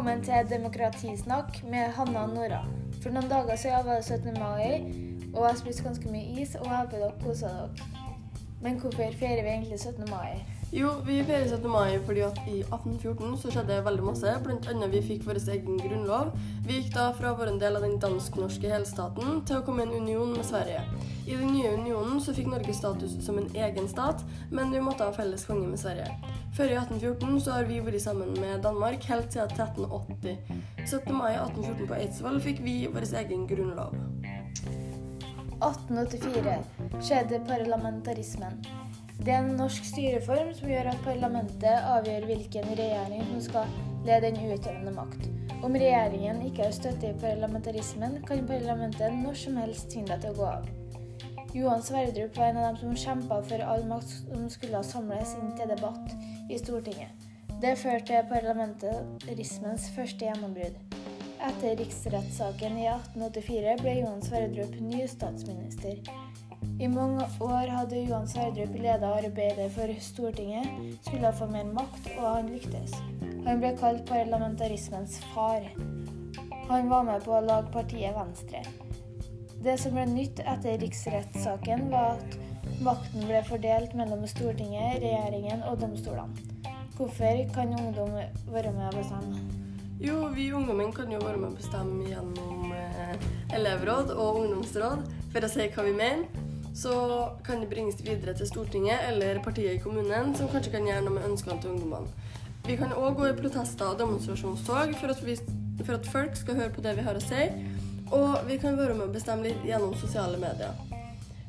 Velkommen til Demokratisnakk med Hanna og Nora. For noen dager siden var det 17. mai, og jeg spiste ganske mye is, og jeg håper dere koser dere. Men hvorfor feirer vi egentlig 17. mai? Jo, vi feirer 17. mai fordi at i 1814 så skjedde veldig masse. Blant annet vi fikk vår egen grunnlov. Vi gikk da fra å være en del av den dansk-norske helstaten til å komme i en union med Sverige. I den nye unionen så fikk Norge status som en egen stat, men vi måtte ha felles konge med Sverige. Før i 1814 så har vi vært sammen med Danmark helt siden 1380. 17. mai 1814 på Eidsvoll fikk vi vår egen grunnlov. 1884 skjedde parlamentarismen. Det er en norsk styreform som gjør at parlamentet avgjør hvilken regjering som skal lede den utøvende makt. Om regjeringen ikke har støtte i parlamentarismen, kan parlamentet når som helst tvinge deg til å gå av. Johan Sverdrup var en av dem som kjempa for all makt som skulle samles inn til debatt i Stortinget. Det førte til parlamentarismens første gjennombrudd. Etter riksrettssaken i 1884 ble Johan Sverdrup ny statsminister. I mange år hadde Johan Sverdrup ledet arbeidet for Stortinget, skulle få mer makt, og han lyktes. Han ble kalt parlamentarismens far. Han var med på å lage partiet Venstre. Det som ble nytt etter riksrettssaken, var at makten ble fordelt mellom Stortinget, regjeringen og domstolene. Hvorfor kan ungdom være med å bestemme? Jo, vi ungdommen kan jo være med å bestemme gjennom eh, elevråd og ungdomsråd for å si hva vi mener så kan det bringes videre til Stortinget eller partiet i kommunen, som kanskje kan gjøre noe med ønskene til ungdommene. Vi kan òg gå i protester og demonstrasjonstog for at, vi, for at, folk skal høre på det vi har å si. Og vi kan være med å bestemme litt gjennom sosiale medier.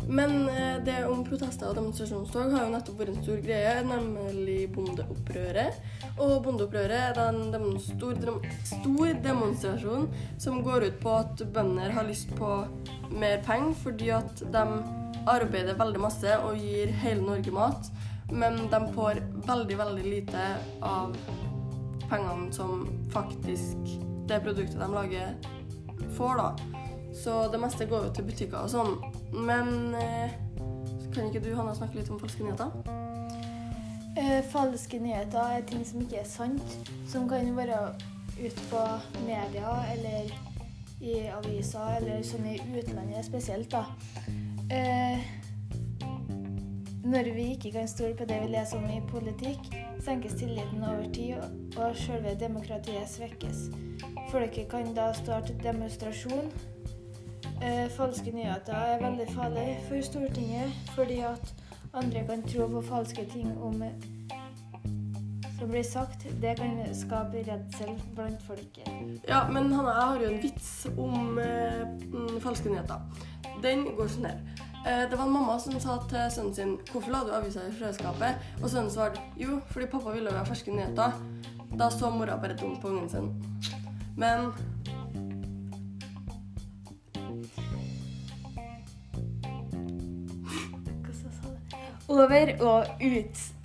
Men eh, det om protester og demonstrasjonstog har jo nettopp vært en stor greie, nemlig bondeopprøret. Og bondeopprøret er en stor, stor demonstrasjon som går ut på at bønder har lyst på mer penger fordi at de arbeider veldig masse og gir hele Norge mat, men de får veldig, veldig lite av pengene som faktisk det produktet de lager, får, da. Så det meste går jo til butikker og sånn. Men eh, kan ikke du Hanna, snakke litt om falske nyheter? Eh, falske nyheter er ting som ikke er sant, som kan være ute på media eller i aviser eller sånn i utlandet spesielt. da. Eh, når vi ikke kan stole på det vi leser om i politikk, senkes tilliten over tid, og selve demokratiet svekkes. Folket kan da starte demonstrasjon. Eh, falske nyheter er veldig farlig for Stortinget, fordi at andre kan tro på falske ting om som blir sagt, det kan skape redsel blant folket. Ja, men Hanna, jeg har jo en vits om eh, falske nyheter. Den går sånn her. Eh, det var en mamma som sa til sønnen sin 'Hvorfor la du avisa i kjøleskapet?' Og sønnen svarte 'Jo, fordi pappa ville ha ferske nyheter'. Da så mora bare dumt på ungen sin. Men Over og ut.